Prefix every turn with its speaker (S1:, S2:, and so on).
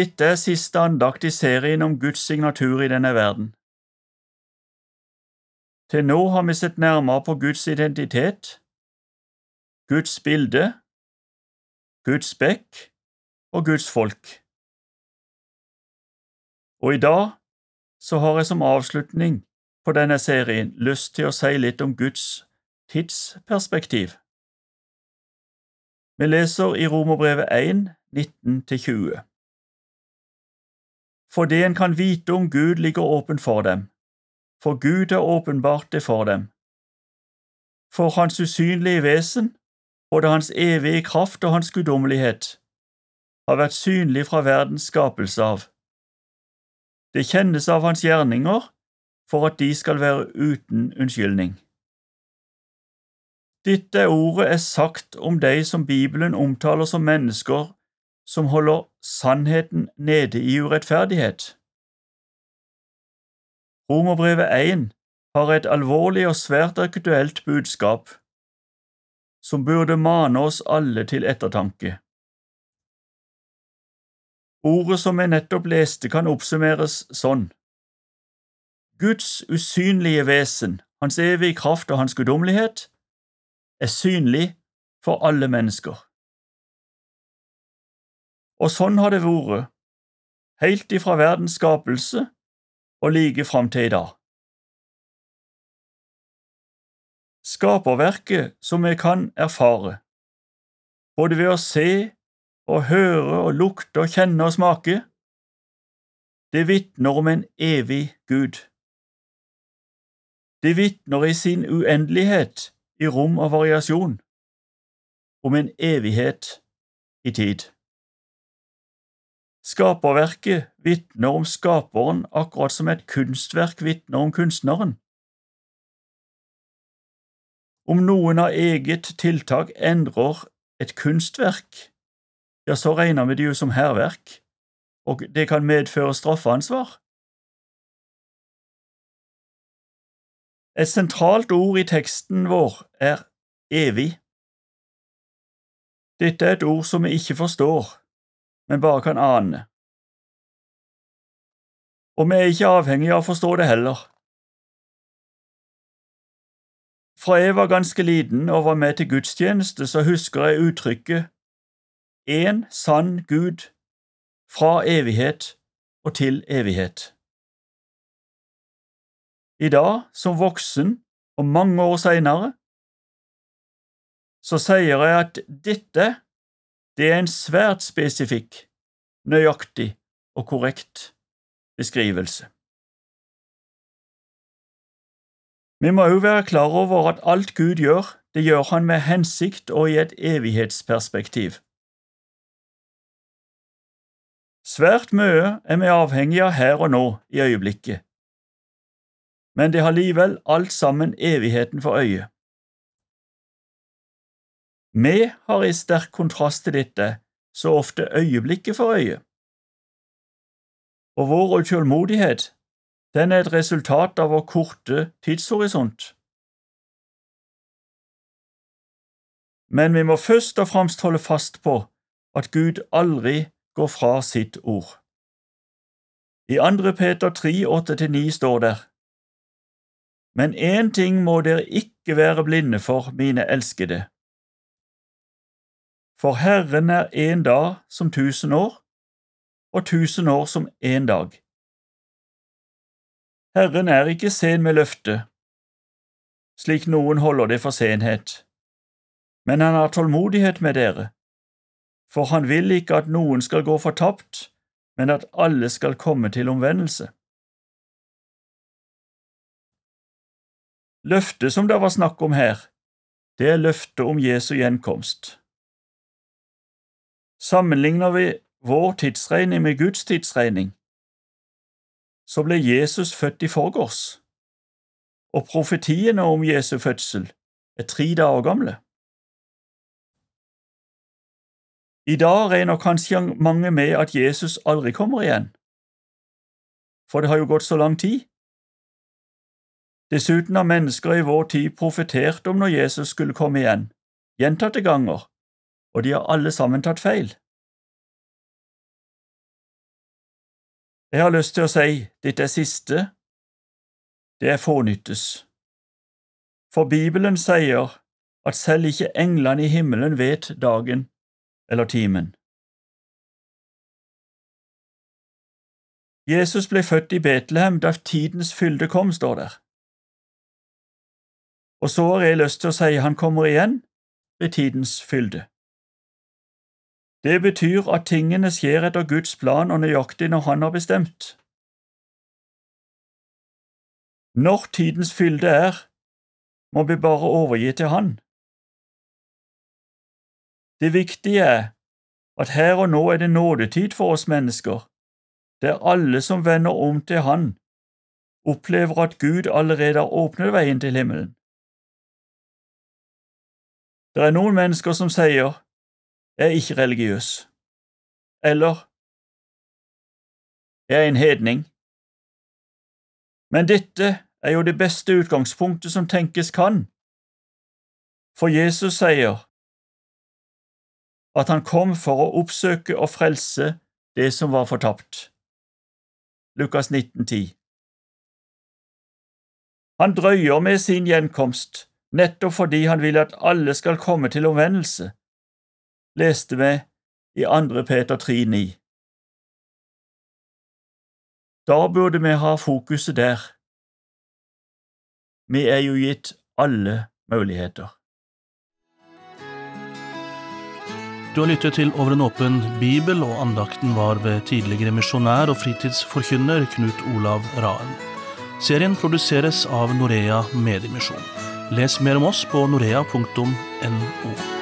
S1: Dette er siste andakt i serien om Guds signatur i denne verden. Til nå har vi sett nærmere på Guds identitet, Guds bilde, Guds bekk og Guds folk. Og i dag så har jeg som avslutning på denne serien lyst til å si litt om Guds tidsperspektiv. Vi leser i Romerbrevet 1, 19–20. For det en kan vite om Gud, ligger åpen for dem, for Gud har åpenbart det for dem. For Hans usynlige vesen, både Hans evige kraft og Hans guddommelighet, har vært synlig fra verdens skapelse av. Det kjennes av Hans gjerninger for at de skal være uten unnskyldning. Dette ordet er sagt om de som Bibelen omtaler som mennesker som holder sannheten nede i urettferdighet. Romerbrevet 1 har et alvorlig og svært aktuelt budskap som burde mane oss alle til ettertanke. Ordet som jeg nettopp leste, kan oppsummeres sånn. Guds usynlige vesen, hans evige kraft og hans guddommelighet, er synlig for alle mennesker. Og sånn har det vært, helt ifra verdens skapelse og like fram til i dag. Skaperverket som vi kan erfare, både ved å se og høre og lukte og kjenne og smake, det vitner om en evig Gud. Det vitner i sin uendelighet i rom og variasjon om en evighet i tid. Skaperverket vitner om skaperen akkurat som et kunstverk vitner om kunstneren. Om noen av eget tiltak endrer et kunstverk, ja, så regner vi det jo som hærverk, og det kan medføre straffeansvar. Et sentralt ord i teksten vår er evig. Dette er et ord som vi ikke forstår, men bare kan ane. Og vi er ikke avhengige av å forstå det heller. Fra jeg var ganske liten og var med til gudstjeneste, så husker jeg uttrykket En sann Gud fra evighet og til evighet. I dag, som voksen og mange år seinere, så sier jeg at dette det er en svært spesifikk, nøyaktig og korrekt beskrivelse. Vi må òg være klar over at alt Gud gjør, det gjør han med hensikt og i et evighetsperspektiv. Svært mye er vi avhengig av her og nå, i øyeblikket, men det har likevel alt sammen evigheten for øye. Vi har i sterk kontrast til dette så ofte øyeblikket for øye. Og vår utålmodighet, den er et resultat av vår korte tidshorisont. Men vi må først og fremst holde fast på at Gud aldri går fra sitt ord. I 2. Peter 3, 8–9 står der, Men én ting må dere ikke være blinde for, mine elskede. For Herren er én dag som tusen år, og tusen år som én dag. Herren er ikke sen med løftet, slik noen holder det for senhet, men han har tålmodighet med dere, for han vil ikke at noen skal gå fortapt, men at alle skal komme til omvendelse. Løftet som det var snakk om her, det er løftet om Jesu gjenkomst. Sammenligner vi vår tidsregning med Guds tidsregning, så ble Jesus født i forgårs, og profetiene om Jesu fødsel er tre dager gamle. I dag regner kanskje mange med at Jesus aldri kommer igjen, for det har jo gått så lang tid. Dessuten har mennesker i vår tid profetert om når Jesus skulle komme igjen, gjentatte ganger, og de har alle sammen tatt feil. Jeg har lyst til å si dette er siste, det er fånyttes. For Bibelen sier at selv ikke englene i himmelen vet dagen eller timen. Jesus ble født i Betlehem da tidens fylde kom, står der. Og så har jeg lyst til å si han kommer igjen ved tidens fylde. Det betyr at tingene skjer etter Guds plan og nøyaktig når Han har bestemt. Når tidens fylde er, må vi bare overgi til Han. Det viktige er at her og nå er det nådetid for oss mennesker, der alle som vender om til Han, opplever at Gud allerede har åpnet veien til himmelen. Det er noen mennesker som sier jeg er ikke religiøs, eller jeg er en hedning. Men dette er jo det beste utgangspunktet som tenkes kan, for Jesus sier at han kom for å oppsøke og frelse det som var fortapt. Lukas 19,10 Han drøyer med sin gjenkomst nettopp fordi han vil at alle skal komme til omvendelse, leste vi i 2. Peter 3,9. Da burde vi ha fokuset der. Vi er jo gitt alle muligheter.
S2: Du har lyttet til Over en åpen bibel, og andakten var ved tidligere misjonær og fritidsforkynner Knut Olav Raen. Serien produseres av Norea Mediemisjon. Les mer om oss på norea.no.